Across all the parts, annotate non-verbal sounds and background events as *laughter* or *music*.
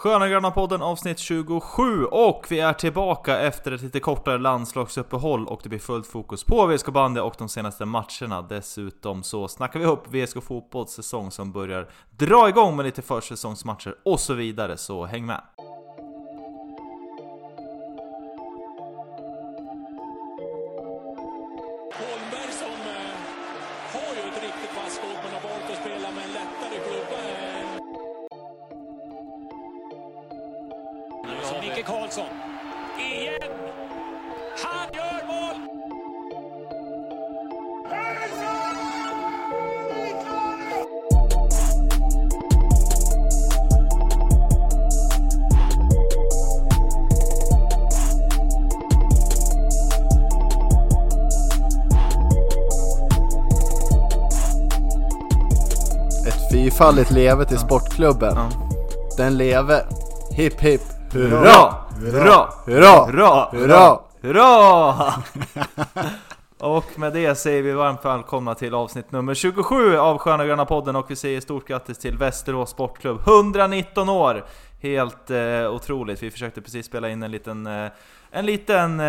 Sköna Gröna podden avsnitt 27 och vi är tillbaka efter ett lite kortare landslagsuppehåll och det blir fullt fokus på VSK bandy och de senaste matcherna. Dessutom så snackar vi upp VSK fotbolls säsong som börjar dra igång med lite försäsongsmatcher och så vidare, så häng med! Ett fyrfaldigt leve till sportklubben. Ja. Den leve. Hipp hipp hurra! Hurra! Hurra! Hurra! Hurra! Hurra! *laughs* Och med det säger vi varmt välkomna till avsnitt nummer 27 av Sköna Gröna podden och vi säger stort grattis till Västerås Sportklubb, 119 år! Helt eh, otroligt, vi försökte precis spela in en liten, eh, en liten eh,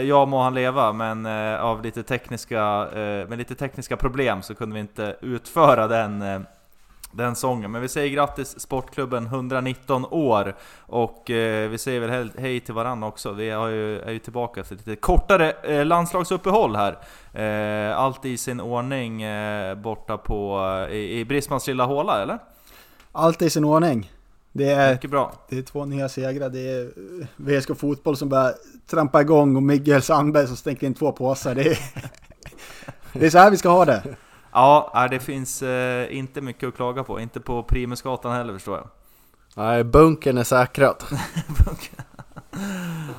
Ja må han leva, men eh, av lite tekniska, eh, med lite tekniska problem så kunde vi inte utföra den eh, den sången. Men vi säger grattis Sportklubben 119 år och eh, vi säger väl hej, hej till varandra också. Vi har ju, är ju tillbaka efter lite kortare eh, landslagsuppehåll här. Eh, allt i sin ordning eh, borta på, eh, i, i Brismans lilla håla eller? Allt i sin ordning. Det är, Mycket bra. det är två nya segrar. Det är eh, VSK Fotboll som börjar trampa igång och Miguel Sandberg som stänker in två påsar. Det är, *laughs* det är så här vi ska ha det. Ja, nej, det finns eh, inte mycket att klaga på. Inte på Primusgatan heller förstår jag. Nej, bunkern är säkrad. *laughs*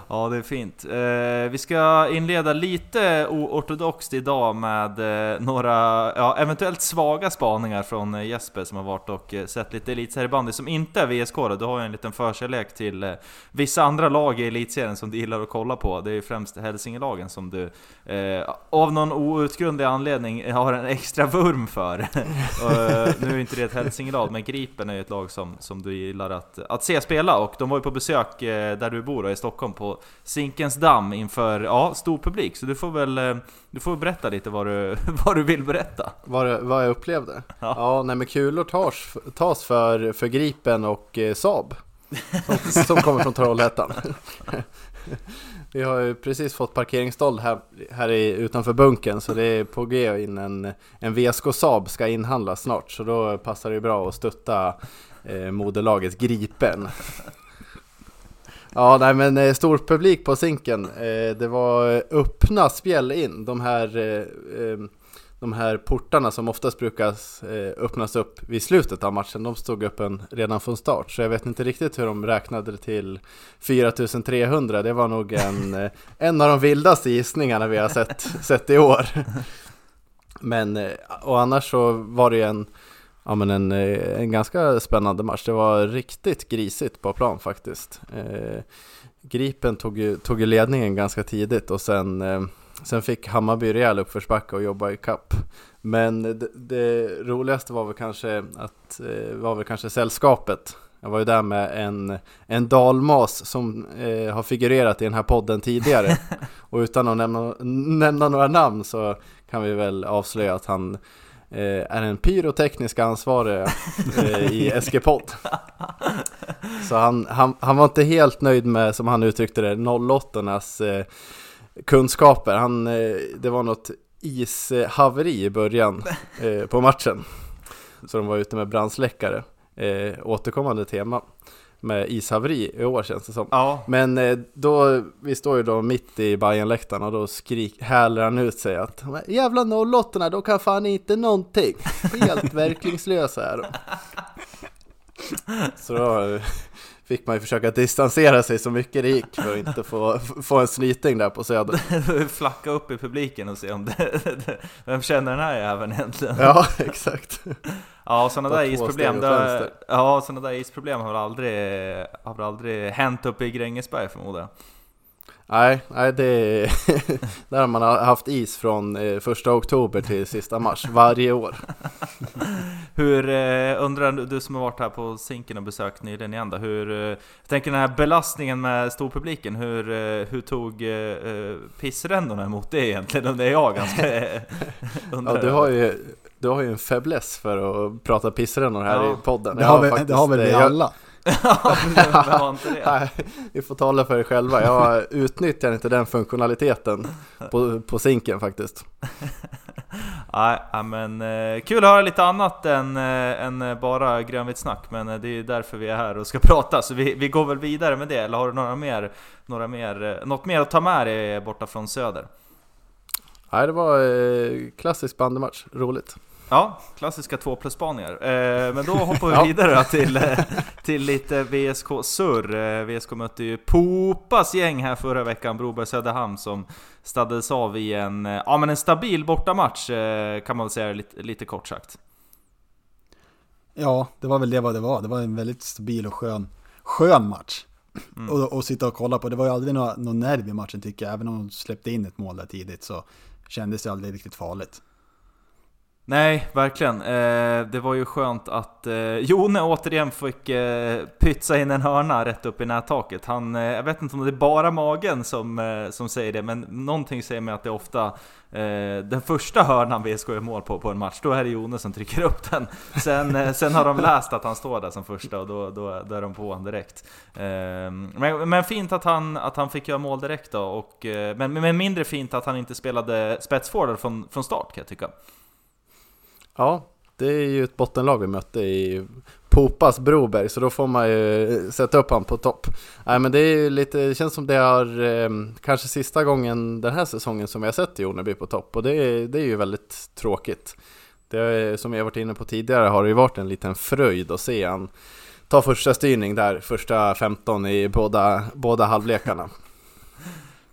Ja, det är fint. Eh, vi ska inleda lite oortodoxt idag med eh, några, ja, eventuellt svaga spaningar från eh, Jesper som har varit och eh, sett lite elitseriebandy som inte är VSK då. Du har ju en liten förkärlek till eh, vissa andra lag i elitserien som du gillar att kolla på. Det är ju främst Hälsingelagen som du eh, av någon outgrundlig anledning har en extra vurm för. *laughs* och, eh, nu är inte det ett Hälsingelag, men Gripen är ju ett lag som, som du gillar att, att se spela och de var ju på besök eh, där du bor då, i Stockholm på Zinkensdamm inför ja, stor publik. Så du får väl eh, du får berätta lite vad du, *laughs* vad du vill berätta. Vad, vad jag upplevde? Ja. Ja, nej men kulor tas, tas för, för Gripen och eh, Saab. Som, som kommer från Trollhättan. *laughs* Vi har ju precis fått parkeringsstånd här, här i, utanför bunkern så det är på G in en, en VSK Saab ska inhandlas snart så då passar det bra att stötta eh, moderlaget Gripen. Ja, nej men eh, stor publik på Zinken. Eh, det var öppna spjäll in. De här, eh, eh, de här portarna som oftast brukar eh, öppnas upp vid slutet av matchen, de stod öppen redan från start. Så jag vet inte riktigt hur de räknade till 4300. Det var nog en, *laughs* eh, en av de vildaste gissningarna vi har sett, sett i år. Men, eh, och annars så var det ju en, ja, men en, eh, en ganska spännande match. Det var riktigt grisigt på plan faktiskt. Eh, Gripen tog tog ledningen ganska tidigt och sen, eh, sen fick Hammarby rejäl uppförsbacke och jobba i kapp. Men det, det roligaste var väl kanske att, eh, var väl kanske sällskapet. Jag var ju där med en, en dalmas som eh, har figurerat i den här podden tidigare. *laughs* och utan att nämna, nämna några namn så kan vi väl avslöja att han är en pyroteknisk ansvarig eh, i *laughs* SG-podd. Så han, han, han var inte helt nöjd med, som han uttryckte det, 08 eh, kunskaper. Han, eh, det var något ishaveri i början eh, på matchen. Så de var ute med brandsläckare. Eh, återkommande tema med ishaveri i år känns det som. Ja, Men eh, då, vi står ju då mitt i Bajenläktaren och då skrik, häler han ut sig att "De här Jävla 08 de kan fan inte någonting. Helt *laughs* verkningslösa är de. Så då fick man ju försöka distansera sig så mycket det gick för att inte få, *laughs* få en snyting där på Söder. *laughs* flacka upp i publiken och se om det, *laughs* vem känner den här jäveln egentligen? Ja, exakt. Ja, sådana där isproblem, vänster. ja, sådana där isproblem har väl aldrig, har väl aldrig hänt uppe i Grängesberg förmodar jag? Nej, nej det *laughs* där har man haft is från eh, första oktober till sista mars varje år. *laughs* Hur, eh, undrar du, du som har varit här på Zinken och besökt nyligen igen då, hur, eh, jag tänker den här belastningen med storpubliken, hur, eh, hur tog eh, eh pissrännorna emot det egentligen? Undrar jag ganska eh, *laughs* undrar. Ja, du har ju du har ju en fäbless för att prata pissrännor här ja, i podden. Det har, vi, det har väl vi alla? *laughs* Nej, vi får tala för er själva. Jag utnyttjar inte den funktionaliteten på, på sinken faktiskt. *laughs* Nej, men eh, kul att höra lite annat än, eh, än bara grönvitt snack, men eh, det är därför vi är här och ska *laughs* prata, så vi, vi går väl vidare med det, eller har du några mer, några mer, något mer att ta med dig borta från söder? Nej, det var klassisk bandymatch, roligt. Ja, klassiska 2 plus spaningar. Eh, men då hoppar vi *laughs* vidare till, eh, till lite VSK Surr. Eh, VSK mötte ju Popas gäng här förra veckan, Broberg Söderhamn, som staddes av i en, ja, men en stabil bortamatch eh, kan man väl säga lite, lite kort sagt. Ja, det var väl det vad det var. Det var en väldigt stabil och skön, skön match. Mm. Och, och sitta och kolla på. Det var ju aldrig någon, någon nerv i matchen tycker jag. Även om de släppte in ett mål där tidigt så kändes det aldrig riktigt farligt. Nej, verkligen. Eh, det var ju skönt att eh, *laughs* Jone återigen fick eh, pytsa in en hörna rätt upp i nättaket. Han, eh, jag vet inte om det är bara magen som, eh, som säger det, men någonting säger mig att det är ofta eh, den första hörnan VSK gör mål på på en match, då är det Jone som trycker upp den. Sen, eh, sen har de läst att han står där som första och då, då, då är de på honom direkt. Ehm, men, men fint att han, att han fick göra mål direkt då, och, eh, men, men mindre fint att han inte spelade spetsforward från, från start kan jag tycka. Ja, det är ju ett bottenlag vi mötte i Popas Broberg, så då får man ju sätta upp han på topp. Nej men det är ju lite, det känns som det är eh, kanske sista gången den här säsongen som vi har sett Joneby på topp och det är, det är ju väldigt tråkigt. Det är, som jag varit inne på tidigare har det ju varit en liten fröjd att se han ta första styrning där, första 15 i båda, båda halvlekarna.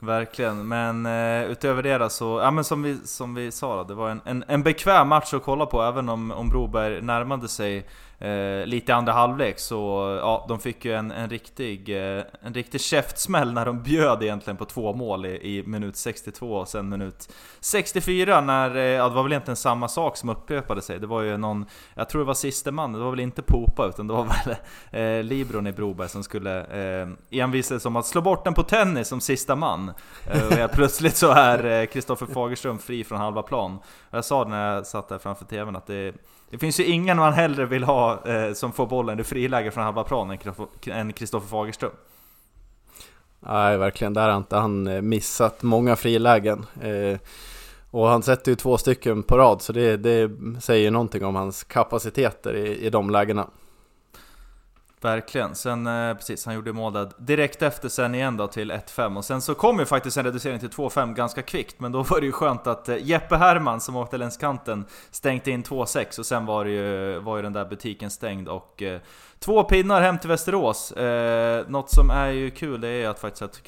Verkligen, men eh, utöver det då så, ja men som vi, som vi sa då, det var en, en, en bekväm match att kolla på även om, om Broberg närmade sig eh, lite i andra halvlek så ja, de fick ju en, en riktig, eh, en riktig käftsmäll när de bjöd egentligen på två mål i, i minut 62 och sen minut 64 när, eh, ja det var väl egentligen samma sak som upprepade sig. Det var ju någon, jag tror det var siste man, det var väl inte Popa utan det var väl eh, Libron i Broberg som skulle eh, envisas om att slå bort den på tennis som sista man. Eh, och helt plötsligt så är eh, Kristoffer Fagerström fri från halva plan. Jag sa det när jag satt där framför TVn att det det finns ju ingen man hellre vill ha eh, som får bollen i friläge från halva plan än Kristoffer Fagerström. Nej, verkligen. Där har inte han eh, missat många frilägen. Eh, och han sätter ju två stycken på rad, så det, det säger någonting om hans kapaciteter i, i de lägena. Verkligen. Sen, eh, precis, han gjorde mål där direkt efter sen igen då till 1-5 och sen så kom ju faktiskt en reducering till 2-5 ganska kvickt men då var det ju skönt att eh, Jeppe Herman som åkte längs kanten stängde in 2-6 och sen var, det ju, var ju den där butiken stängd och eh, två pinnar hem till Västerås. Eh, något som är ju kul det är att faktiskt att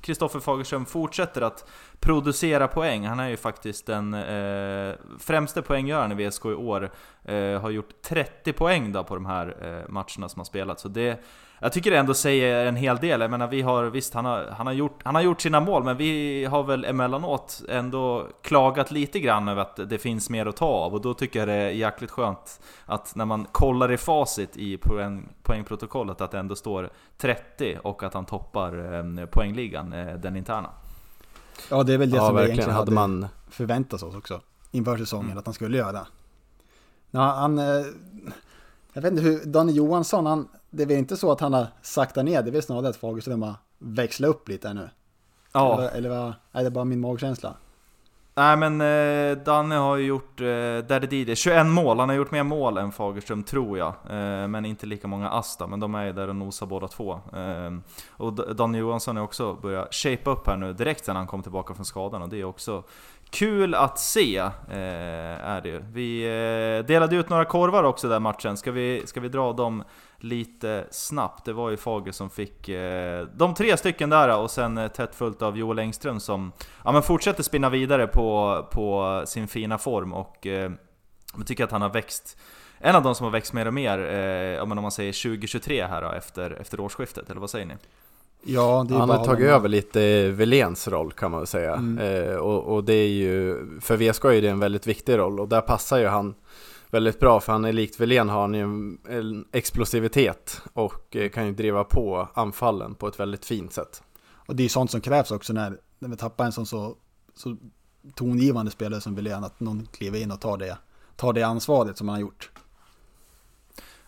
Kristoffer Fagerström fortsätter att producera poäng. Han är ju faktiskt den eh, främste poänggöraren i VSK i år. Eh, har gjort 30 poäng då på de här eh, matcherna som har spelats. Så det, jag tycker det ändå säger en hel del. Jag menar, vi har, visst, han har, han, har gjort, han har gjort sina mål, men vi har väl emellanåt ändå klagat lite grann över att det finns mer att ta av. Och då tycker jag det är jäkligt skönt att när man kollar i facit i poäng, poängprotokollet att det ändå står 30 och att han toppar eh, poängligan, eh, den interna. Ja, det är väl det ja, som vi egentligen hade man... förväntat oss också inför säsongen, mm. att han skulle göra. Ja, han, eh, jag vet inte hur, Daniel Johansson, han, det är väl inte så att han har saktat ner, det är väl snarare att Fagerström har växlat upp lite nu. Ja. Eller, eller vad, är det bara min magkänsla? Nej men eh, Danne har ju gjort, eh, där det 21 mål, han har gjort mer mål än Fagerström tror jag. Eh, men inte lika många Asta, men de är ju där och nosar båda två. Eh, och Danne Johansson har också börjat shape upp här nu direkt sen han kom tillbaka från skadan och det är också kul att se. Eh, är det ju. Vi eh, delade ut några korvar också den matchen, ska vi, ska vi dra dem lite snabbt. Det var ju Fager som fick eh, de tre stycken där och sen eh, tätt följt av Joel Engström som ja, men fortsätter spinna vidare på, på sin fina form och eh, jag tycker att han har växt en av de som har växt mer och mer, eh, om man säger 2023 här då, efter, efter årsskiftet, eller vad säger ni? Ja, han har tagit över lite Velens roll kan man väl säga. Mm. Eh, och, och, det är ju, för VSK är det en väldigt viktig roll och där passar ju han väldigt bra för han är likt Velen har han ju en, en explosivitet och eh, kan ju driva på anfallen på ett väldigt fint sätt. Och det är sånt som krävs också när, när vi tappar en sån så, så tongivande spelare som Velen, att någon kliver in och tar det, tar det ansvaret som han har gjort.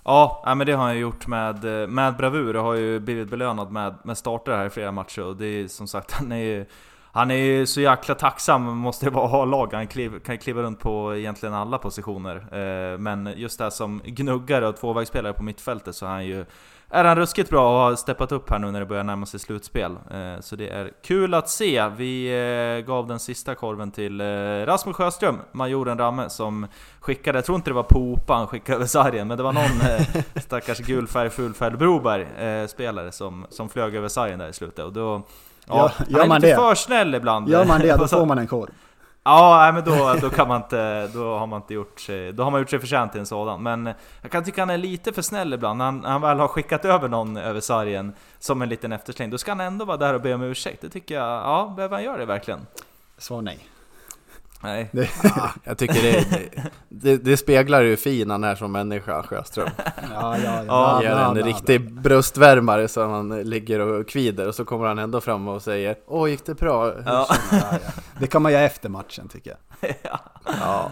Ja, men det har han ju gjort med, eh, med bravur och har ju blivit belönad med, med starter här i flera matcher och det är som sagt, han är ju han är ju så jäkla tacksam, måste det vara, att ha lag. Han kliv, kan kliva runt på egentligen alla positioner. Eh, men just det här som gnuggare och tvåvägsspelare på mittfältet så är han ju är han ruskigt bra och har steppat upp här nu när det börjar närma sig slutspel. Eh, så det är kul att se. Vi eh, gav den sista korven till eh, Rasmus Sjöström, majoren Ramme, som skickade, jag tror inte det var Popa han skickade över sargen, men det var någon *laughs* stackars gulfärg, fulfärg Broberg-spelare som, som flög över sargen där i slutet. Och då, ja, gör, han är lite det? för snäll ibland. Gör man det, då *laughs* får man en korv. Ja, nej men då, då kan man inte, då har man inte gjort sig, då har man gjort sig förtjänt till en sådan. Men jag kan tycka han är lite för snäll ibland. När han, när han väl har skickat över någon över sargen som en liten eftersläng, då ska han ändå vara där och be om ursäkt. Det tycker jag, ja, behöver han göra det verkligen? Svar nej. Nej. Det, ah, *laughs* jag tycker det, det, det, speglar hur fin han är som människa, Sjöström. Ja, ja, ja. Ger en ja, riktig bröstvärmare så han ligger och kvider och så kommer han ändå fram och säger Åh, gick det bra? Ja. Det kan man göra efter matchen tycker jag. *laughs* ja.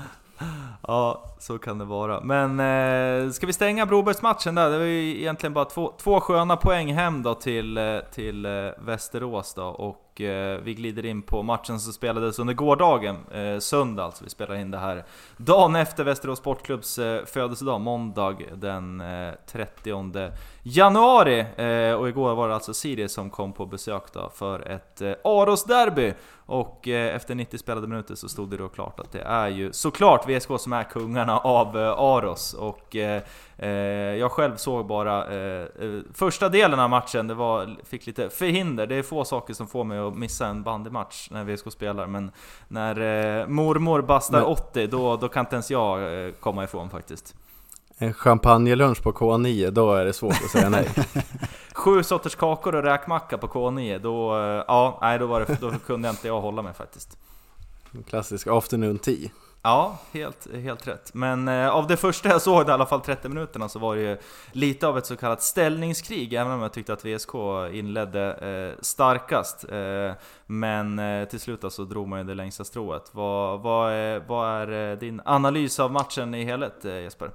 Ja, så kan det vara. Men eh, ska vi stänga Brobergsmatchen där? Det var ju egentligen bara två, två sköna poäng hem då till, eh, till eh, Västerås då. Och eh, vi glider in på matchen som spelades under gårdagen, eh, söndag alltså. Vi spelar in det här dagen efter Västerås Sportklubbs eh, födelsedag, måndag den eh, 30 januari. Eh, och igår var det alltså Sirius som kom på besök då för ett eh, Aros-derby. Och eh, efter 90 spelade minuter så stod det då klart att det är ju såklart VSK som är kungarna av eh, Aros. Och eh, jag själv såg bara första delen av matchen, det var, fick lite förhinder. Det är få saker som får mig att missa en bandymatch när VSK spelar. Men när mormor bastar men... 80, då, då kan inte ens jag komma ifrån faktiskt. En champagnelunch på K9, då är det svårt att säga nej. *laughs* Sju sorters kakor och räkmacka på K9, då, ja, nej, då, var det, då kunde jag inte jag hålla mig faktiskt. Klassisk afternoon tea. Ja, helt, helt rätt. Men eh, av det första jag såg, i alla fall 30 minuterna, så var det ju lite av ett så kallat ställningskrig, även om jag tyckte att VSK inledde eh, starkast. Eh, men eh, till slut så alltså drog man ju det längsta strået. Vad, vad, är, vad är eh, din analys av matchen i helhet, eh, Jesper?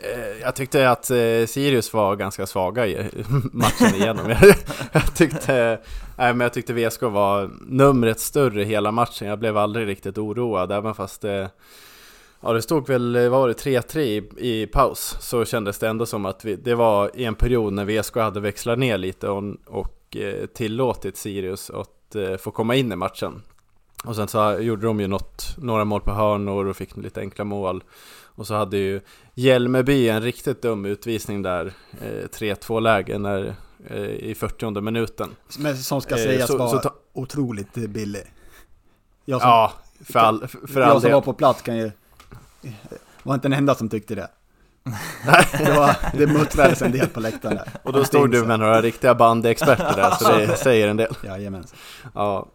Eh, jag tyckte att eh, Sirius var ganska svaga i *laughs* matchen igenom. *laughs* jag, tyckte, nej, men jag tyckte VSK var numret större hela matchen. Jag blev aldrig riktigt oroad, även fast det, ja, det stod väl var det 3-3 i, i, paus. Så kändes det ändå som att vi, det var i en period när VSK hade växlat ner lite och, och tillåtit Sirius att få komma in i matchen. Och sen så gjorde de ju något, några mål på hörnor och fick lite enkla mål. Och så hade ju Hjälmeby en riktigt dum utvisning där, eh, 3-2 läge när, eh, i 40 minuten. Men som ska eh, sägas eh, vara otroligt billig. Jag som, ja, för all, för Jag som var på plats kan ju, var inte den enda som tyckte det. det, var, det muttrades en del på läktaren där. Och då stod du med några riktiga bandyexperter där, så det *laughs* säger en del. Jajamensan. Ja,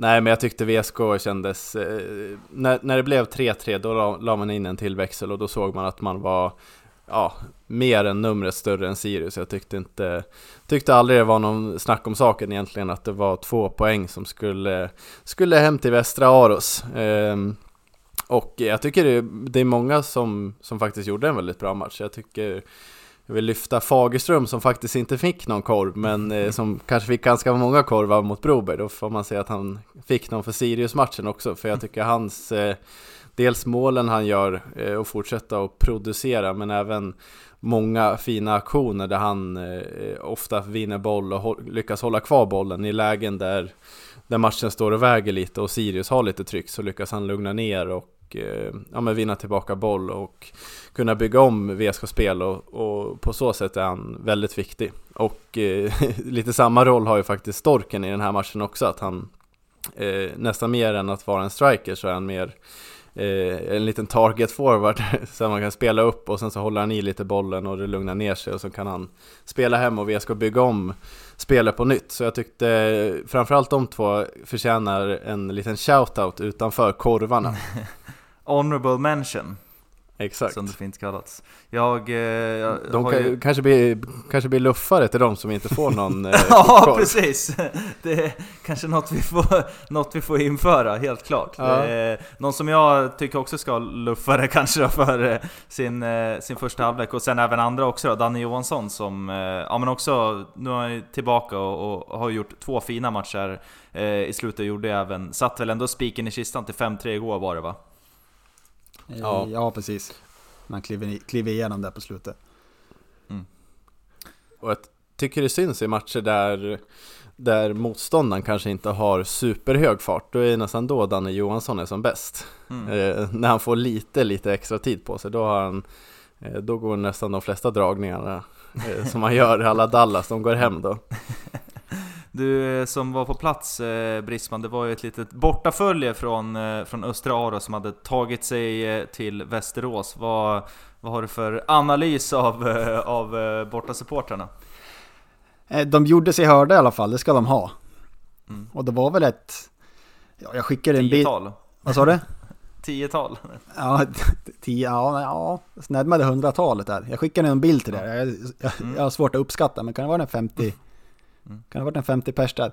Nej, men jag tyckte VSK kändes... Eh, när, när det blev 3-3, då la, la, man in en till växel och då såg man att man var ja, mer än numret större än Sirius. Jag tyckte inte... Tyckte aldrig det var någon snack om saken egentligen, att det var två poäng som skulle, skulle hem till Västra Aros. Eh, och jag tycker det, det är många som, som faktiskt gjorde en väldigt bra match. Jag tycker jag vill lyfta Fagerström som faktiskt inte fick någon korv, men eh, *laughs* som kanske fick ganska många korvar mot Broberg. Då får man säga att han fick någon för Sirius-matchen också, för jag tycker hans eh, dels målen han gör eh, och fortsätta att producera, men även många fina aktioner där han eh, ofta vinner boll och hå lyckas hålla kvar bollen i lägen där, där matchen står och väger lite och Sirius har lite tryck så lyckas han lugna ner och och eh, ja, men vinna tillbaka boll och kunna bygga om VSK-spel och, och, på så sätt är han väldigt viktig. Och eh, *laughs* lite samma roll har ju faktiskt Storken i den här matchen också, att han eh, nästan mer än att vara en striker så är han mer eh, en liten target forward *laughs* så man kan spela upp och sen så håller han i lite bollen och det lugnar ner sig och så kan han spela hem och VSK bygga om spelet på nytt. Så jag tyckte framförallt de två förtjänar en liten shoutout utanför korvarna. *laughs* Honorable mention. Exakt. Som det fint kallats. Jag, eh, jag de kan, ju... kanske, blir, kanske blir luffare till de som inte får någon *laughs* eh, Ja, precis! *laughs* Det är kanske något vi får, *laughs* något vi får införa, helt klart. Ja. någon som jag tycker också ska luffare kanske då för eh, sin, eh, sin första halvlek, och sen även andra också då, Danny Johansson som, eh, ja men också, nu är han tillbaka och, och, har gjort två fina matcher eh, i slutet, gjorde även, satt väl ändå spiken i kistan till 5-3 igår var det va? Ja, ja precis. Man kliver, kliver igenom där på slutet. Mm. Och jag tycker det syns i matcher där, där motståndaren kanske inte har superhög fart. Då är det nästan då Danne Johansson är som bäst. Mm. Eh, när han får lite, lite extra tid på sig, då, har han, eh, då går nästan de flesta dragningarna eh, som man gör i alla Dallas, de går hem då. *laughs* Du eh, som var på plats eh, Brisman, det var ju ett litet bortafölje från, eh, från Östra Aro som hade tagit sig eh, till Västerås. Vad, vad har du för analys av, eh, av eh, bortasupportrarna? Eh, de gjorde sig hörda i alla fall, det ska de ha. Mm. Och det var väl ett... Ja, jag skickade en bild... Tiotal? Vad sa du? *laughs* Tiotal? Ja, *laughs* tio, ja, ja närmare hundratalet där. Jag skickade en bild till dig. Jag, jag, mm. jag har svårt att uppskatta, men kan det vara en 50... *laughs* Mm. Kan det ha varit en 50 pers där.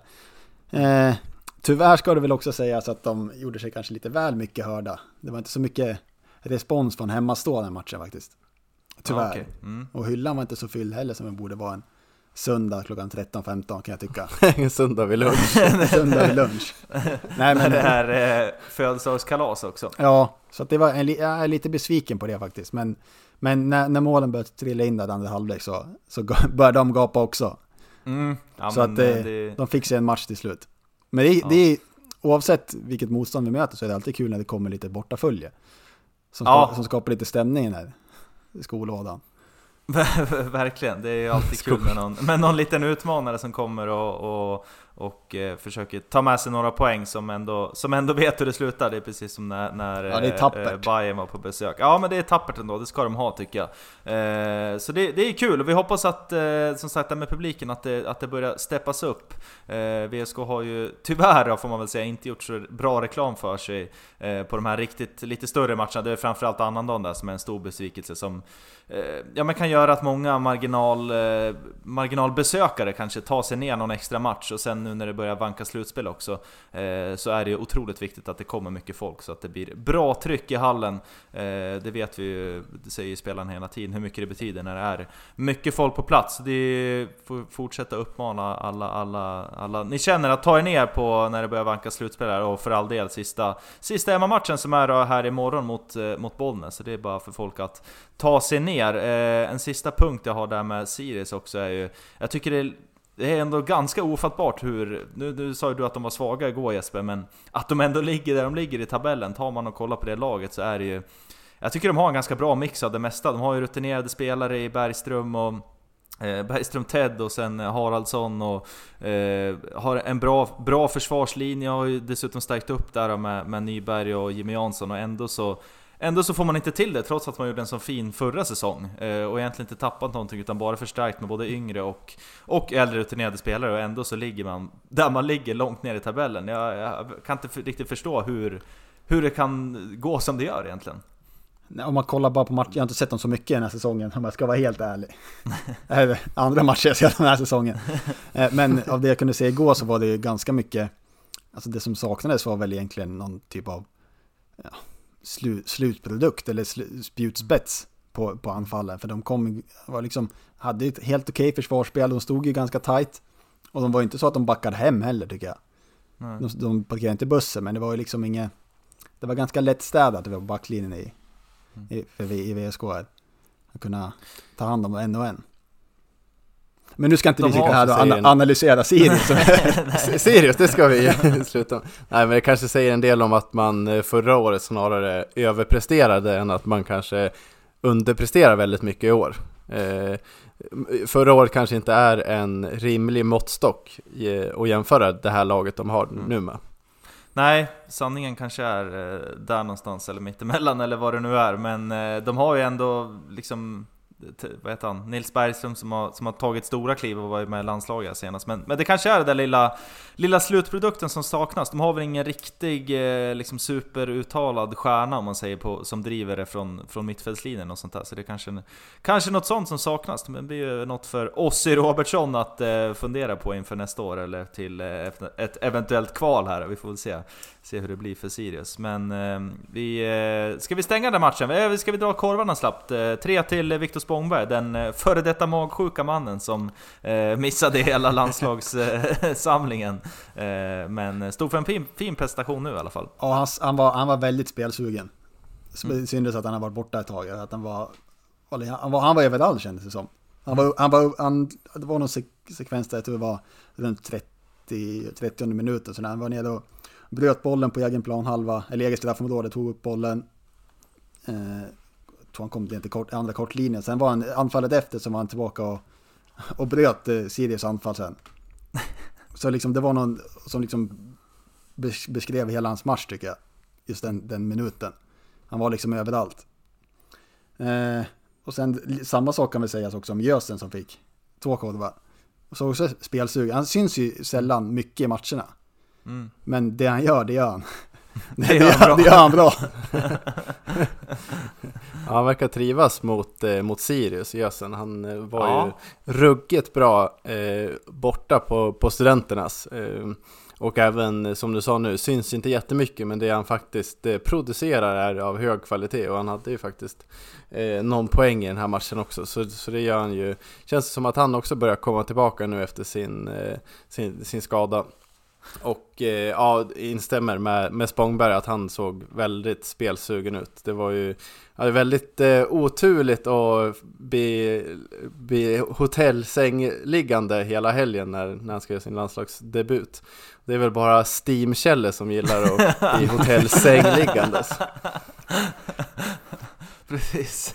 Eh, tyvärr ska det väl också sägas att de gjorde sig kanske lite väl mycket hörda. Det var inte så mycket respons från hemmastående matchen faktiskt. Tyvärr. Okay. Mm. Och hyllan var inte så fylld heller som den borde vara en söndag klockan 13.15 kan jag tycka. *laughs* en söndag vid lunch. söndag vid lunch. Nej, men det här eh, födelsedagskalas också. Ja, så det var en, jag är lite besviken på det faktiskt. Men, men när, när målen började trilla in där andra halvlek så, så *laughs* började de gapa också. Mm. Ja, så att det, det... de fick sig en match till slut. Men det, ja. det är, oavsett vilket motstånd vi möter så är det alltid kul när det kommer lite bortafölje. Som, ja. som skapar lite stämning i den här skolådan. *laughs* Verkligen, det är alltid *laughs* kul med någon, med någon liten utmanare som kommer och, och, och eh, försöker ta med sig några poäng som ändå, som ändå vet hur det slutar. Det är precis som när, när ja, är eh, Bayern var på besök. Ja men det är tappert ändå, det ska de ha tycker jag. Eh, så det, det är kul och vi hoppas att, eh, som sagt, med publiken, att det, att det börjar steppas upp. Eh, VSK har ju tyvärr, får man väl säga, inte gjort så bra reklam för sig eh, på de här riktigt lite större matcherna. Det är framförallt annandagen där som är en stor besvikelse som eh, ja, men kan göra att många marginal, marginalbesökare kanske tar sig ner någon extra match och sen nu när det börjar vanka slutspel också, eh, så är det otroligt viktigt att det kommer mycket folk så att det blir bra tryck i hallen. Eh, det vet vi ju, det säger ju spelarna hela tiden, hur mycket det betyder när det är mycket folk på plats. Det får fortsätta uppmana alla, alla, alla ni känner att ta er ner på när det börjar vanka slutspel här, och för all del sista, sista hemmamatchen som är här imorgon mot, eh, mot Bollnäs. Så det är bara för folk att ta sig ner. Eh, en sista punkt jag har där med Sirius också är ju, jag tycker det är det är ändå ganska ofattbart hur, nu, nu sa ju du att de var svaga igår Jesper, men att de ändå ligger där de ligger i tabellen, tar man och kollar på det laget så är det ju Jag tycker de har en ganska bra mix av det mesta, de har ju rutinerade spelare i Bergström och eh, Bergström Ted och sen Haraldsson och eh, har en bra, bra försvarslinje, har ju dessutom stärkt upp där med, med Nyberg och Jimmy Jansson och ändå så Ändå så får man inte till det trots att man gjorde en så fin förra säsong eh, och egentligen inte tappat någonting utan bara förstärkt med både yngre och, och äldre rutinerade spelare och ändå så ligger man där man ligger långt ner i tabellen. Jag, jag kan inte riktigt förstå hur, hur det kan gå som det gör egentligen. Om man kollar bara på matcher, jag har inte sett dem så mycket den här säsongen om jag ska vara helt ärlig. Andra matcher jag sett den här säsongen. Eh, men av det jag kunde se igår så var det ganska mycket, alltså det som saknades var väl egentligen någon typ av ja, slu, slutprodukt eller sl, spjutspets på, på anfallen. För de kom, var liksom, hade ett helt okej okay försvarsspel, de stod ju ganska tight. Och de var inte så att de backade hem heller tycker jag. De, de parkerade inte bussen, men det var ju liksom inget... Det var ganska lättstädat på backlinjen i, mm. i, för, i VSK. Att kunna ta hand om en och en. Men nu ska inte vi sitta här och an analysera *laughs* Sirius. Sirius, det ska vi *laughs* sluta Nej, men det kanske säger en del om att man eh, förra året snarare överpresterade än att man kanske underpresterar väldigt mycket i år. Eh, förra året kanske inte är en rimlig måttstock att jämföra det här laget de har mm. nu med. Nej, sanningen kanske är där någonstans, eller mittemellan eller vad det nu är. Men de har ju ändå liksom Typ, vad heter han? Nils Bergström som har, som har tagit stora kliv och varit med i landslaget senast. Men, men det kanske är den där lilla, lilla slutprodukten som saknas. De har väl ingen riktig eh, liksom superuttalad stjärna om man säger på, som driver det från, från mittfältslinjen och sånt där. Så det är kanske, kanske något sånt som saknas. Men det blir ju något för Ossi Robertsson att eh, fundera på inför nästa år eller till eh, ett eventuellt kval här. Vi får väl se se hur det blir för Sirius. Men eh, vi, eh, ska vi stänga den matchen? Eh, ska vi dra korvarna snabbt? Eh, tre till Viktor Spångberg, den eh, före detta magsjuka mannen som eh, missade hela landslagssamlingen. *laughs* Eh, men stod för en fin, fin prestation nu i alla fall. Ja, han, han, var, han var väldigt spelsugen. Mm. Syntes att han har varit borta ett tag. Att han, var, han, var, han var överallt kändes det som. Han var, han var, han, det var någon sekvens där jag tror det var runt 30, 30 minuter, så när han var nere och bröt bollen på egen plan halva, eller eget straffområde, tog upp bollen. Eh, tror han kom till kort, andra kortlinjen. Sen var han anfallet efter som var han tillbaka och, och bröt eh, Sirius anfall sen. *laughs* Så liksom det var någon som liksom beskrev hela hans match tycker jag. Just den, den minuten. Han var liksom överallt. Eh, och sen samma sak kan väl sägas också om Jösen som fick två korvar. Så också spelsug. Han syns ju sällan mycket i matcherna. Mm. Men det han gör, det gör han. *laughs* Det, gör, han det gör han bra. ja, *laughs* han verkar trivas mot, eh, mot Sirius, Jösen. Han eh, var ja. ju ruggigt bra eh, borta på, på studenternas. Eh, och även, som du sa nu, syns inte jättemycket men det han faktiskt eh, producerar är av hög kvalitet och han hade ju faktiskt eh, någon poäng i den här matchen också. Så, så det gör han ju, känns som att han också börjar komma tillbaka nu efter sin, eh, sin, sin skada. Och eh, ja, instämmer med, med Spångberg att han såg väldigt spelsugen ut. Det var ju ja, väldigt eh, oturligt att bli, bli hotellsängliggande hela helgen när, när han ska göra sin landslagsdebut. Det är väl bara Steam-Kjelle som gillar att bli *laughs* hotellsängliggandes. Precis.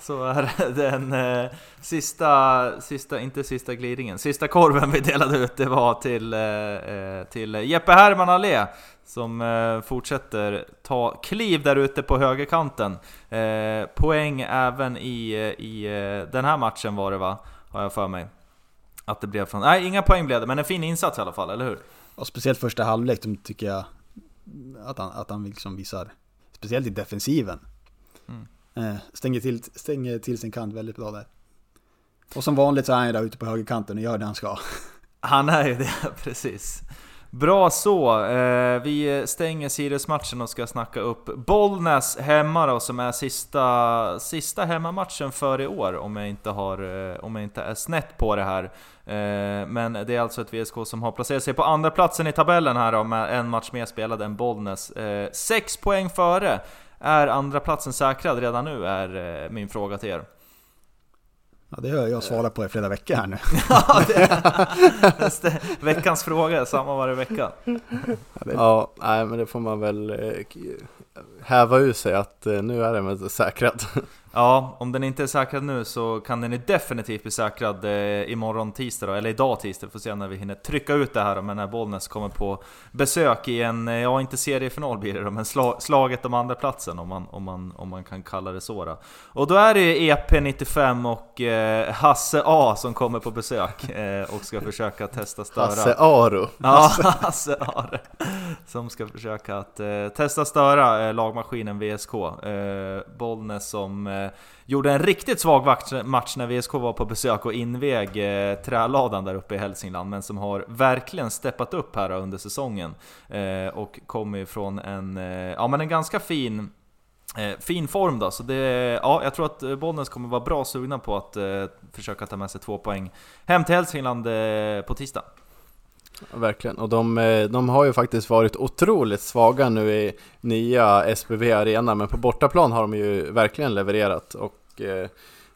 Så är *laughs* den eh, sista, sista, inte sista glidningen, sista korven vi delade ut det var till, eh, eh till Jeppe Herman Allé som eh, fortsätter ta kliv där ute på högerkanten. Eh, poäng även i, eh, i den här matchen var det va? Har jag för mig. Att det blev från... Nej, inga poäng blev det, men en fin insats i alla fall, eller hur? Och speciellt första halvlek, tycker jag att han, att han liksom visar, speciellt i defensiven. Mm. Eh, stänger, till, stänger till sin kant väldigt bra där. Och som vanligt så är han ju där ute på högerkanten och gör det han ska. Han är ju det, *laughs* precis. Bra så, eh, vi stänger Sirius-matchen och ska snacka upp Bollnäs hemma då, som är sista, sista hemmamatchen för i år om jag, inte har, eh, om jag inte är snett på det här. Men det är alltså ett VSK som har placerat sig på andra platsen i tabellen här då, med en match mer spelad än Bollnäs. Sex poäng före är andra platsen säkrad redan nu, är eh, min fråga till er. Ja, det har jag svarat på i flera veckor här nu. *laughs* ja, *laughs* veckans fråga, samma varje vecka. Ja, nej, men det får man väl eh, häva ur sig att eh, nu är den säkrad. *laughs* Ja, om den inte är säkrad nu så kan den definitivt bli säkrad eh, imorgon tisdag då, eller idag tisdag, får se när vi hinner trycka ut det här men när Bollnäs kommer på besök i en, eh, ja inte seriefinal blir det då, men slaget om andra platsen om man, om man, om man kan kalla det så då. Och då är det EP95 och eh, Hasse A som kommer på besök eh, och ska försöka testa störa... Hasse Aro! Ja, Hasse Aro! *laughs* Som ska försöka att eh, testa störa eh, lagmaskinen VSK. Eh, Bollnäs som Eh, gjorde en riktigt svag match när VSK var på besök och invig eh, träladan där uppe i Hälsingland, men som har verkligen steppat upp här under säsongen. Eh, och kommer ifrån en, eh, ja, men en ganska fin eh, fin form då, så det, ja, jag tror att Bollnäs kommer vara bra sugna på att eh, försöka ta med sig två poäng hem till Hälsingland eh, på tisdag. Verkligen, och de, eh, de har ju faktiskt varit otroligt svaga nu i nya SPV Arena, men på bortaplan har de ju verkligen levererat. Och, eh,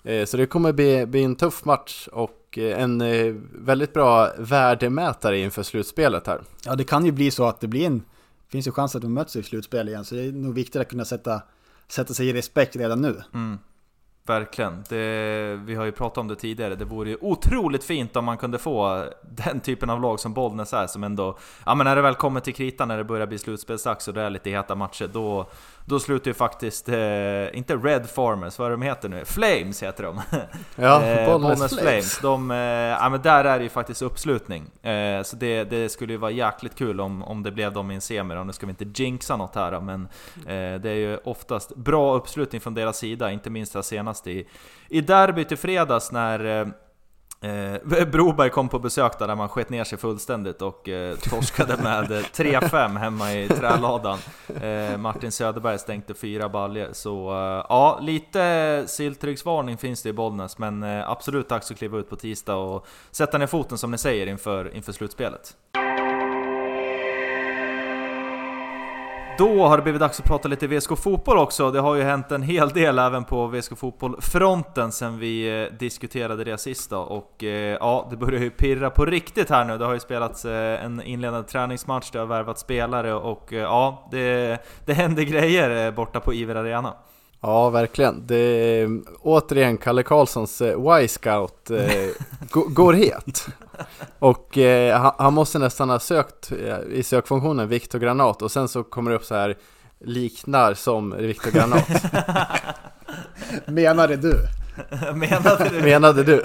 eh, så det kommer bli, bli en tuff match och eh, en eh, väldigt bra värdemätare inför slutspelet här. Ja, det kan ju bli så att det blir en, finns ju chans att de möts i slutspel igen, så det är nog viktigt att kunna sätta, sätta sig i respekt redan nu. Mm. Verkligen. Det, vi har ju pratat om det tidigare, det vore ju otroligt fint om man kunde få den typen av lag som Bollnäs är som ändå... Ja men när det väl kommer till kritan, när det börjar bli slutspelsdags och det är lite heta matcher, då, då slutar ju faktiskt, eh, inte Red Farmers, vad är de heter nu? Flames heter de! *laughs* Ja, eh, Bollnäs Flames. Flames. De, eh, ja men där är det ju faktiskt uppslutning. Eh, så det, det skulle ju vara jäkligt kul om, om det blev dem i en semi Nu ska vi inte jinxa något här men eh, det är ju oftast bra uppslutning från deras sida, inte minst här senast i, i derbyt i fredags när eh, eh *laughs* Broberg kom på besök där, där man sket ner sig fullständigt och eh, torskade med eh, 3-5 hemma i träladan. Eh, Martin Söderberg stänkte fyra baljer så eh, ja, lite silltrycksvarning finns det i Bollnäs, men eh, absolut dags att kliva ut på tisdag och sätta ner foten som ni säger inför, inför slutspelet. Då har det blivit dags att prata lite VSK Fotboll också. Det har ju hänt en hel del även på VSK Fotboll-fronten sen vi eh, diskuterade det sist då. Och eh, ja, det börjar ju pirra på riktigt här nu. Det har ju spelats eh, en inledande träningsmatch, det har värvat spelare och ja, det, det händer grejer borta på Iver Arena. Ja, verkligen. Det är, återigen, Kalle Karlssons Y-scout eh, *laughs* går het. Och eh, han, han, måste nästan ha sökt eh, i sökfunktionen Viktor Granat och sen så kommer det upp så här liknar som Viktor Granat. *laughs* *laughs* Menade du? Menade du? Menade *laughs* du?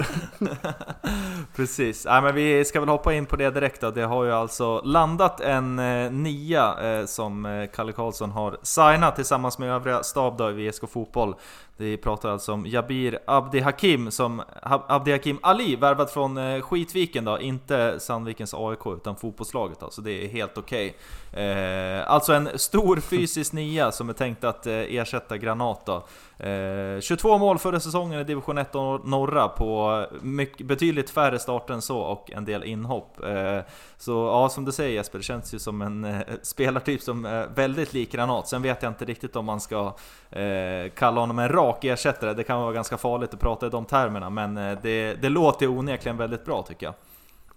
Precis, ja, men vi ska väl hoppa in på det direkt då. Det har ju alltså landat en eh, nia eh, som eh, Kalle Karlsson har signat tillsammans med övriga stab då i VSK Fotboll. Vi pratar alltså om Jabir Abdi Hakim, som Abdi Hakim Ali, värvad från eh, Skitviken då, inte Sandvikens AIK utan fotbollslaget då, så det är helt okej. Okay. Eh, alltså en stor *laughs* fysisk nia som är tänkt att eh, ersätta Granat då. Eh, 22 mål förra säsongen i division 1 norra på mycket, betydligt färre starter än så och en del inhopp. Eh, så ja, som du säger Jesper, det känns ju som en eh, spelartyp som är väldigt lik Granat. Sen vet jag inte riktigt om man ska eh, kalla honom en rak ersättare. Det kan vara ganska farligt att prata i de termerna, men eh, det, det låter onekligen väldigt bra tycker jag.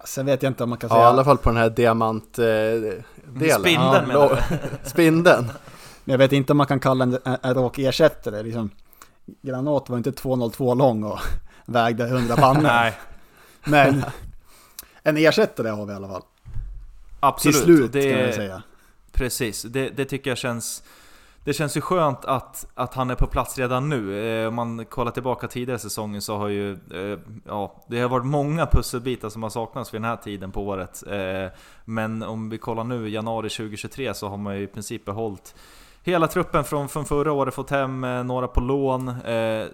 Sen vet jag inte om man kan säga... Ja, i alla fall på den här diamantdelen. Eh, Spindeln ja, menar du? *laughs* Spindeln. Men jag vet inte om man kan kalla en, en, en rak ersättare. Liksom, Granat var inte 202 lång och *laughs* vägde 100 pannor. *laughs* Nej. Men en ersättare har vi i alla fall. Absolut. Till slut det, kan jag säga. Precis, det, det tycker jag känns... Det känns ju skönt att, att han är på plats redan nu. Eh, om man kollar tillbaka tidigare säsongen så har ju... Eh, ja, det har varit många pusselbitar som har saknats vid den här tiden på året. Eh, men om vi kollar nu, januari 2023, så har man ju i princip behållit hela truppen från, från förra året, fått hem eh, några på lån, eh,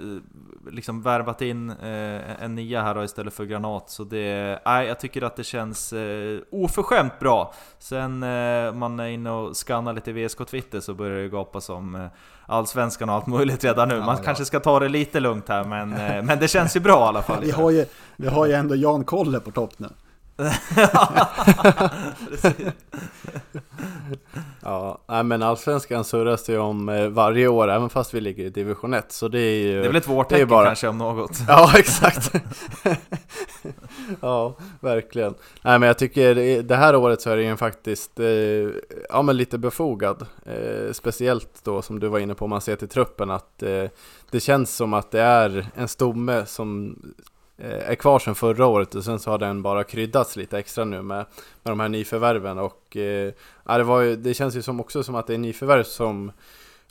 liksom värvat in eh, en nia här då, istället för Granat. Så det, nej, jag tycker att det känns eh, oförskämt bra. Sen eh, man är inne och skannar lite VSK Twitter så börjar det gapa som eh, Allsvenskan och allt möjligt redan nu. Man ja, kanske ska ta det lite lugnt här, men, eh, men det känns ju bra i alla fall. *laughs* Vi har ju, vi har ju ändå Jan Kolle på topp nu. *laughs* ja, nej, men allsvenskan surras det ju om eh, varje år, även fast vi ligger i division 1. Så det är ju... Det är väl ett vårtecken bara... kanske om något? *laughs* Ja, exakt. *laughs* ja, verkligen. Nej, men jag tycker det här året så är det ju faktiskt, eh, ja men lite befogad. Eh, speciellt då som du var inne på, om man ser till truppen, att eh, det känns som att det är en stomme som Eh, är kvar sedan förra året och sen så har den bara kryddats lite extra nu med, med de här nyförvärven och eh, det, var ju, det känns ju som också som att det är nyförvärv som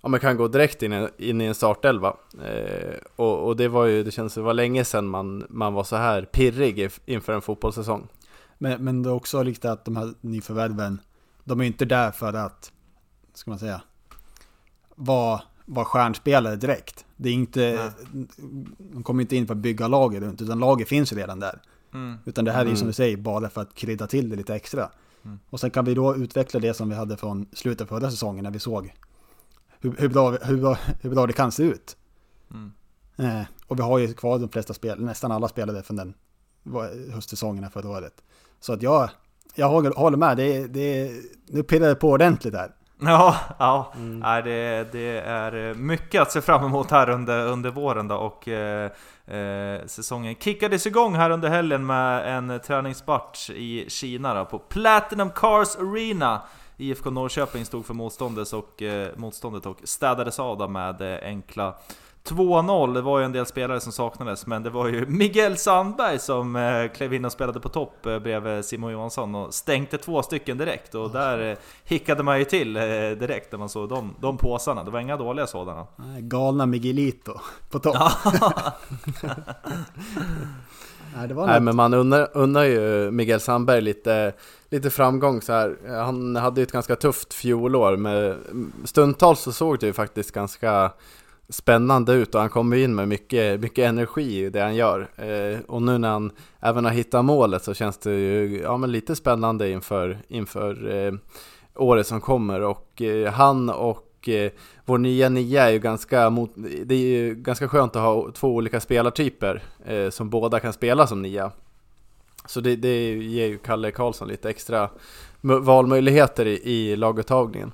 ja, man kan gå direkt in, in i en startelva eh, och, och, det var ju, det känns det var länge sedan man, man var så här pirrig inför en fotbollssäsong. Men, men det är också lite att de här nyförvärven, de är inte där för att, ska man säga, vara var stjärnspelare direkt. Det är inte, de kommer inte in för att bygga laget runt, utan laget finns ju redan där. Mm. Utan det här är ju som mm. du säger, bara för att krydda till det lite extra. Mm. Och sen kan vi då utveckla det som vi hade från slutet av förra säsongen när vi såg hur, hur, bra, hur, bra, hur bra det kan se ut. Mm. Eh, och vi har ju kvar de flesta spel, nästan alla spelade från den höstsäsongen förra året. Så att jag, jag håller, håller med, det, det, nu pillar det på ordentligt där. Ja, ja. Mm. Nej, det, det, är mycket att se fram emot här under, under våren då och eh, eh, säsongen kickades igång här under helgen med en träningsmatch i Kina då, på Platinum Cars Arena. IFK Norrköping stod för motståndet och, eh, motståndet och städades av med enkla 2-0, det var ju en del spelare som saknades, men det var ju Miguel Sandberg som eh, klev in och spelade på topp eh, bredvid Simon Johansson och stänkte två stycken direkt. Och där eh, hickade man ju till direkt när man såg de, de påsarna, det var inga dåliga sådana. Galna Miguelito på topp. *laughs* Nej, Nej men man unnar, unnar ju Miguel Sandberg lite, lite framgång så här. Han hade ju ett ganska tufft fjolår med stundtals så såg det ju faktiskt ganska spännande ut och han kommer in med mycket, mycket energi i det han gör. Eh, och nu när han även har hittat målet så känns det ju ja, men lite spännande inför, inför eh, året som kommer. Och eh, han och eh, vår nya nia är ju ganska, mot, det är ju ganska skönt att ha två olika spelartyper eh, som båda kan spela som nia. Så det, det ger ju Kalle Karlsson lite extra valmöjligheter i, i laguttagningen.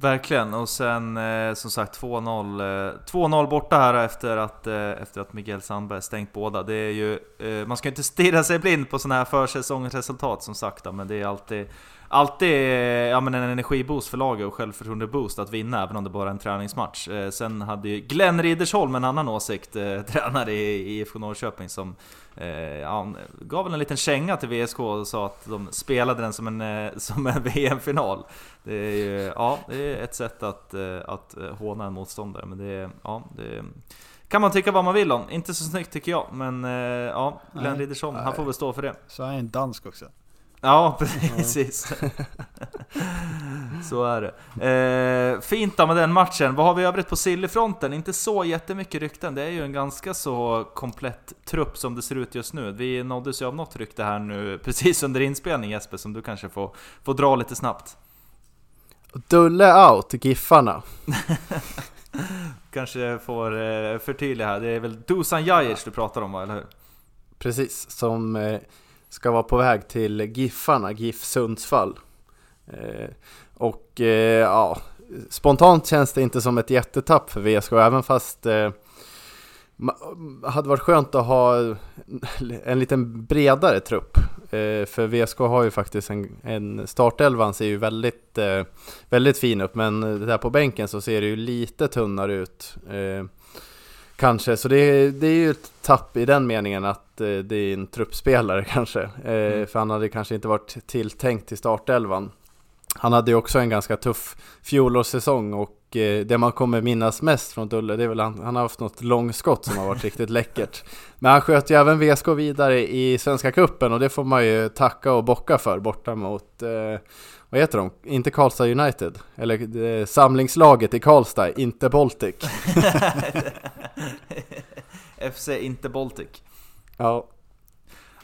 Verkligen, och sen eh, som sagt 2-0 eh, 2-0 borta här efter att, eh, efter att Miguel Sandberg stängt båda. Det är ju, eh, man ska inte stirra sig blind på sådana här försäsongsresultat som sagt, men det är alltid alltid ja, men en energiboost för laget och självförtroende-boost att vinna, även om det bara är en träningsmatch. Eh, sen hade ju Glenn Riddersholm en annan åsikt, eh, *laughs* tränare i IFK Norrköping, som eh, ja, gav väl en liten känga till VSK och sa att de spelade den som en, eh, som en *laughs* VM-final. Det är ju ja, det är ett sätt att, eh, att eh, håna en motståndare, men det är, ja, det kan man tycka vad man vill om. Inte så snyggt tycker jag, men ja, Glenn Riddersholm, han får väl stå för det. Så är han en dansk också. Ja, precis. *laughs* så är det. Eh, fint då med den matchen. Vad har vi övrigt på Sillifronten? Inte så jättemycket rykten. Det är ju en ganska så komplett trupp som det ser ut just nu. Vi nåddes ju av något rykte här nu *laughs* precis under inspelning Jesper, som du kanske får, får dra lite snabbt. Dulle out, Giffarna. *laughs* kanske får eh, förtydliga här. Det är väl Dusan Jajic du pratar om, eller hur? Precis, som eh, ska vara på väg till Giffarna, GIF Sundsvall. Eh, och eh, ja, spontant känns det inte som ett jättetapp för VSK, även fast eh, hade varit skönt att ha en liten bredare trupp. Eh, för VSK har ju faktiskt en, en startelvan ser ju väldigt, eh, väldigt fin ut men där på bänken så ser det ju lite tunnare ut. Eh, Kanske, så det, det är ju ett tapp i den meningen att eh, det är en truppspelare *laughs* kanske. Eh, mm. För han hade kanske inte varit tilltänkt till startelvan. Han hade ju också en ganska tuff fjolårssäsong och eh, det man kommer minnas mest från Dulle det är väl han, han har haft något långskott som har varit riktigt läckert. *laughs* Men han sköt ju även VSK vidare i Svenska Kuppen och det får man ju tacka och bocka för borta mot eh, vad heter de? Inte Karlstad United? Eller eh, samlingslaget i Karlstad, inte Baltic. *laughs* FC inte Baltic. Ja.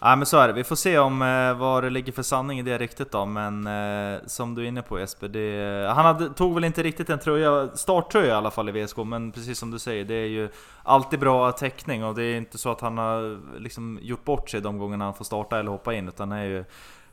Ja men så är det, vi får se om eh, vad det ligger för sanning i det riktigt då, men eh, som du är inne på Jesper, det, han hade, tog väl inte riktigt en tröja, starttröja i alla fall i VSK, men precis som du säger, det är ju alltid bra täckning och det är inte så att han har liksom gjort bort sig de gångerna han får starta eller hoppa in, utan är ju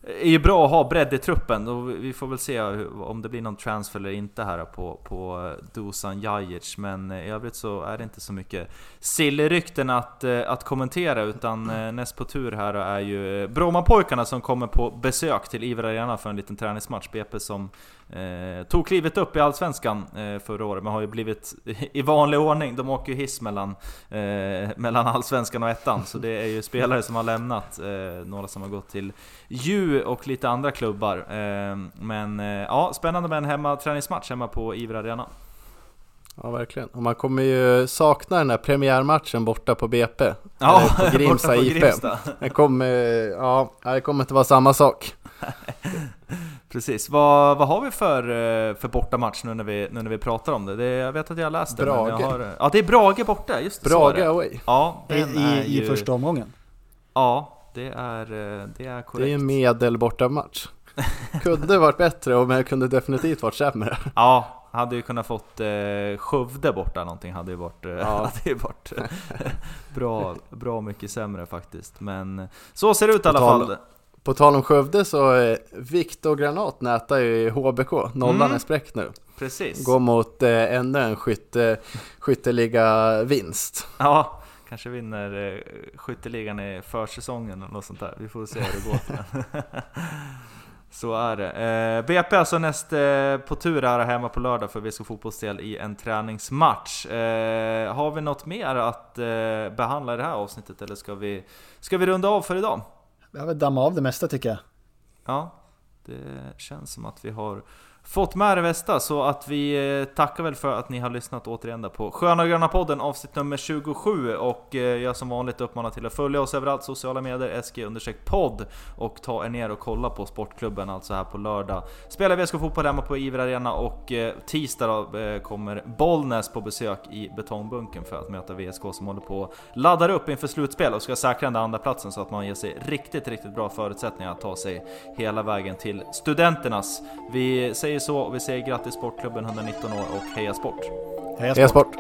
är ju bra att ha bredd i truppen och vi får väl se om det blir någon transfer eller inte här på, på Dusan Jajic Men i övrigt så är det inte så mycket sillrykten att, eh, att kommentera utan eh, näst på tur här är ju Brommapojkarna som kommer på besök till Iver Arena för en liten träningsmatch. BP som Eh, tog klivet upp i Allsvenskan eh, förra året, men har ju blivit *laughs* i vanlig ordning. De åker ju hiss mellan, eh, mellan Allsvenskan och Ettan, så det är ju spelare som har lämnat. Eh, några som har gått till Ju och lite andra klubbar. Eh, men eh, ja, spännande med en hemma träningsmatch hemma på Iver Arena. Ja, verkligen. Och man kommer ju sakna den här premiärmatchen borta på BP. Ja, *laughs* på Grimsta IP. Det kommer, ja, det kommer inte vara samma sak. *laughs* Precis. Vad, vad har vi för, eh, för bortamatch nu när vi, nu när vi pratar om det? det jag vet att jag har läst det. Brage. Jag har, ja, det är Brage borta, just det. Brage away. Ja, I, i, ju, I första omgången? Ja, det är, eh, det är korrekt. Det är en medel bortamatch. *laughs* kunde varit bättre, men kunde definitivt varit sämre. Ja, hade ju kunnat fått eh, Skövde borta någonting hade ju varit, eh, ja. *laughs* hade ju varit *laughs* bra, bra mycket sämre faktiskt. Men så ser det ut i alla fall. På tal om Skövde så är Viktor Granat nätar ju i HBK, nollan mm. är spräckt nu. Precis. Går mot eh, ännu en skytte, skytteliga vinst. Ja, kanske vinner eh, skytteligan i försäsongen eller något sånt där. Vi får se hur det går *laughs* Så är det. Eh, BP alltså näst eh, på tur här hemma på lördag för VSK Fotbollsdel i en träningsmatch. Eh, har vi något mer att eh, behandla i det här avsnittet eller ska vi, ska vi runda av för idag? Vi har väl dammat av det mesta tycker jag. Ja, det känns som att vi har fått med det bästa, så att vi eh, tackar väl för att ni har lyssnat återigen där på Sköna Gröna podden avsnitt nummer 27 och eh, jag som vanligt uppmanar till att följa oss överallt sociala medier, SG-podd och ta er ner och kolla på Sportklubben alltså här på lördag. Spelar VSK Fotboll hemma på Iver Arena och eh, tisdag då, kommer Bollnäs på besök i Betongbunken för att möta VSK som håller på och laddar upp inför slutspel och ska säkra den andra platsen så att man ger sig riktigt, riktigt bra förutsättningar att ta sig hela vägen till Studenternas. Vi säger säger så och vi säger grattis Sportklubben 119 år och heja sport! Heja sport! Heja sport.